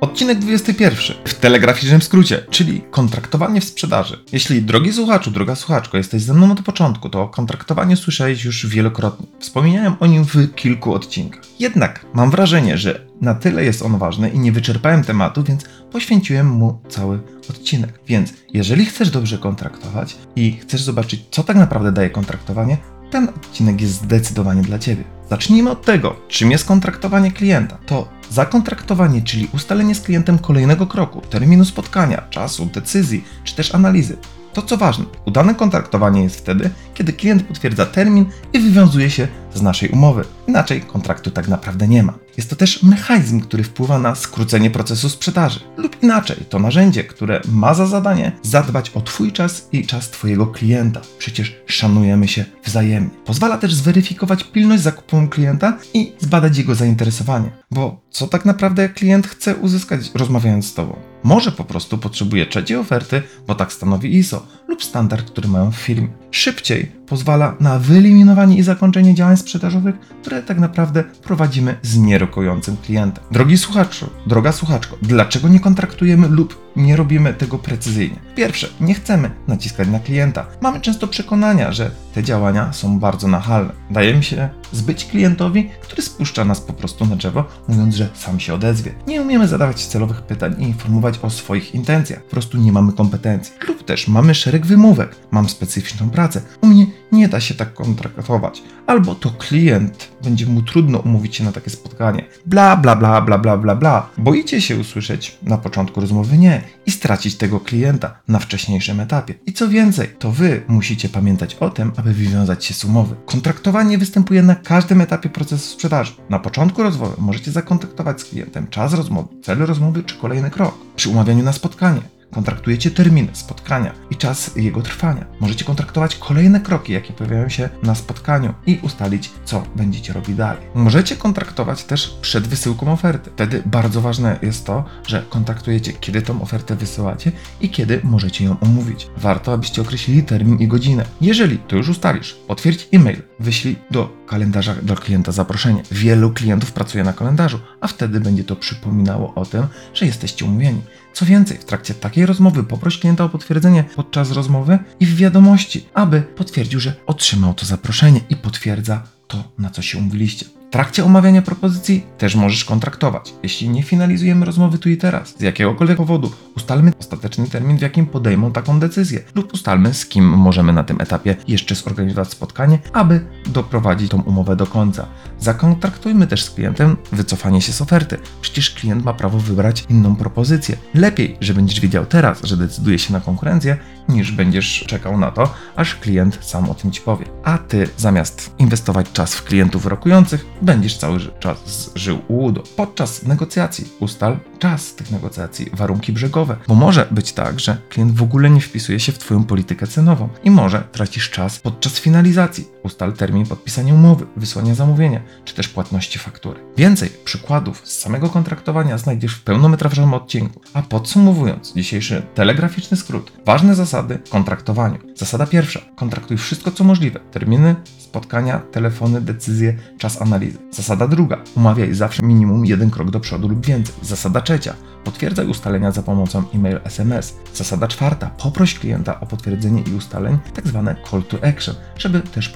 Odcinek 21 w telegraficznym skrócie, czyli kontraktowanie w sprzedaży. Jeśli drogi słuchaczu, droga słuchaczko, jesteś ze mną od początku, to o kontraktowaniu słyszałeś już wielokrotnie. Wspominałem o nim w kilku odcinkach. Jednak mam wrażenie, że na tyle jest on ważny i nie wyczerpałem tematu, więc poświęciłem mu cały odcinek. Więc jeżeli chcesz dobrze kontraktować i chcesz zobaczyć, co tak naprawdę daje kontraktowanie, ten odcinek jest zdecydowanie dla Ciebie. Zacznijmy od tego, czym jest kontraktowanie klienta. To zakontraktowanie, czyli ustalenie z klientem kolejnego kroku, terminu spotkania, czasu, decyzji czy też analizy. To co ważne, udane kontraktowanie jest wtedy, kiedy klient potwierdza termin i wywiązuje się z naszej umowy. Inaczej kontraktu tak naprawdę nie ma. Jest to też mechanizm, który wpływa na skrócenie procesu sprzedaży. Lub inaczej, to narzędzie, które ma za zadanie zadbać o Twój czas i czas Twojego klienta. Przecież szanujemy się wzajemnie. Pozwala też zweryfikować pilność zakupu klienta i zbadać jego zainteresowanie. Bo co tak naprawdę klient chce uzyskać rozmawiając z Tobą? Może po prostu potrzebuje trzeciej oferty, bo tak stanowi ISO, lub standard, który mają w firmie. Szybciej pozwala na wyeliminowanie i zakończenie działań sprzedażowych, które tak naprawdę prowadzimy z nierokującym klientem. Drogi słuchaczu, droga słuchaczko, dlaczego nie kontraktujemy lub nie robimy tego precyzyjnie? Pierwsze, nie chcemy naciskać na klienta. Mamy często przekonania, że te działania są bardzo nachalne. Dajemy się zbyć klientowi, który spuszcza nas po prostu na drzewo, mówiąc, że sam się odezwie. Nie umiemy zadawać celowych pytań i informować o swoich intencjach. Po prostu nie mamy kompetencji. Też mamy szereg wymówek. Mam specyficzną pracę. U mnie nie da się tak kontraktować. Albo to klient będzie mu trudno umówić się na takie spotkanie. Bla, bla, bla, bla, bla, bla, bla. Boicie się usłyszeć na początku rozmowy nie i stracić tego klienta na wcześniejszym etapie. I co więcej, to wy musicie pamiętać o tym, aby wywiązać się z umowy. Kontraktowanie występuje na każdym etapie procesu sprzedaży. Na początku rozmowy możecie zakontaktować z klientem czas rozmowy, cel rozmowy czy kolejny krok. Przy umawianiu na spotkanie Kontraktujecie termin spotkania i czas jego trwania. Możecie kontraktować kolejne kroki, jakie pojawiają się na spotkaniu i ustalić, co będziecie robić dalej. Możecie kontraktować też przed wysyłką oferty. Wtedy bardzo ważne jest to, że kontaktujecie, kiedy tą ofertę wysyłacie i kiedy możecie ją omówić. Warto, abyście określili termin i godzinę. Jeżeli to już ustalisz, potwierdź e-mail, wyślij do kalendarza dla klienta zaproszenie. Wielu klientów pracuje na kalendarzu, a wtedy będzie to przypominało o tym, że jesteście umówieni. Co więcej, w trakcie takiej rozmowy poproś klienta o potwierdzenie podczas rozmowy i w wiadomości, aby potwierdził, że otrzymał to zaproszenie i potwierdza to, na co się umówiliście. W trakcie omawiania propozycji też możesz kontraktować. Jeśli nie finalizujemy rozmowy tu i teraz, z jakiegokolwiek powodu, ustalmy ostateczny termin, w jakim podejmą taką decyzję, lub ustalmy, z kim możemy na tym etapie jeszcze zorganizować spotkanie, aby doprowadzić tą umowę do końca. Zakontraktujmy też z klientem wycofanie się z oferty. Przecież klient ma prawo wybrać inną propozycję. Lepiej, że będziesz wiedział teraz, że decyduje się na konkurencję, niż będziesz czekał na to, aż klient sam o tym ci powie. A ty zamiast inwestować czas w klientów rokujących, będziesz cały czas żył u UDO. Podczas negocjacji ustal czas tych negocjacji, warunki brzegowe, bo może być tak, że klient w ogóle nie wpisuje się w Twoją politykę cenową i może tracisz czas podczas finalizacji. Ustal termin podpisania umowy, wysłania zamówienia, czy też płatności faktury. Więcej przykładów z samego kontraktowania znajdziesz w pełnometrażowym odcinku. A podsumowując dzisiejszy telegraficzny skrót, ważne zasady kontraktowaniu. Zasada pierwsza: kontraktuj wszystko co możliwe. Terminy, spotkania, telefony, decyzje, czas analizy. Zasada druga: umawiaj zawsze minimum jeden krok do przodu lub więcej. Zasada trzecia: potwierdzaj ustalenia za pomocą e-mail, SMS. Zasada czwarta: poproś klienta o potwierdzenie i ustaleń, tak zwane call to action, żeby też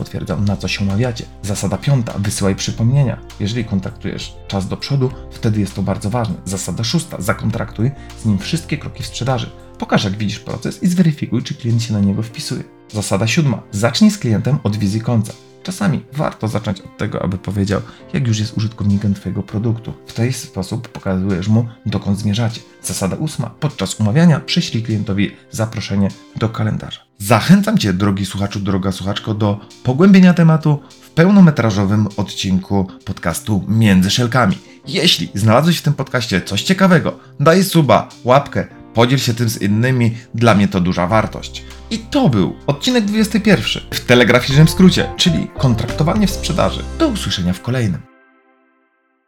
na co się umawiacie. Zasada piąta: wysyłaj przypomnienia. Jeżeli kontraktujesz czas do przodu, wtedy jest to bardzo ważne. Zasada szósta: zakontraktuj z nim wszystkie kroki w sprzedaży. Pokaż, jak widzisz proces i zweryfikuj, czy klient się na niego wpisuje. Zasada siódma: zacznij z klientem od wizji końca. Czasami warto zacząć od tego, aby powiedział, jak już jest użytkownikiem Twojego produktu. W ten sposób pokazujesz mu, dokąd zmierzacie. Zasada ósma. Podczas umawiania przyślij klientowi zaproszenie do kalendarza. Zachęcam Cię, drogi słuchaczu, droga słuchaczko, do pogłębienia tematu w pełnometrażowym odcinku podcastu Między Szelkami. Jeśli znalazłeś w tym podcaście coś ciekawego, daj suba, łapkę, Podziel się tym z innymi, dla mnie to duża wartość. I to był odcinek 21 w telegraficznym skrócie, czyli kontraktowanie w sprzedaży. Do usłyszenia w kolejnym.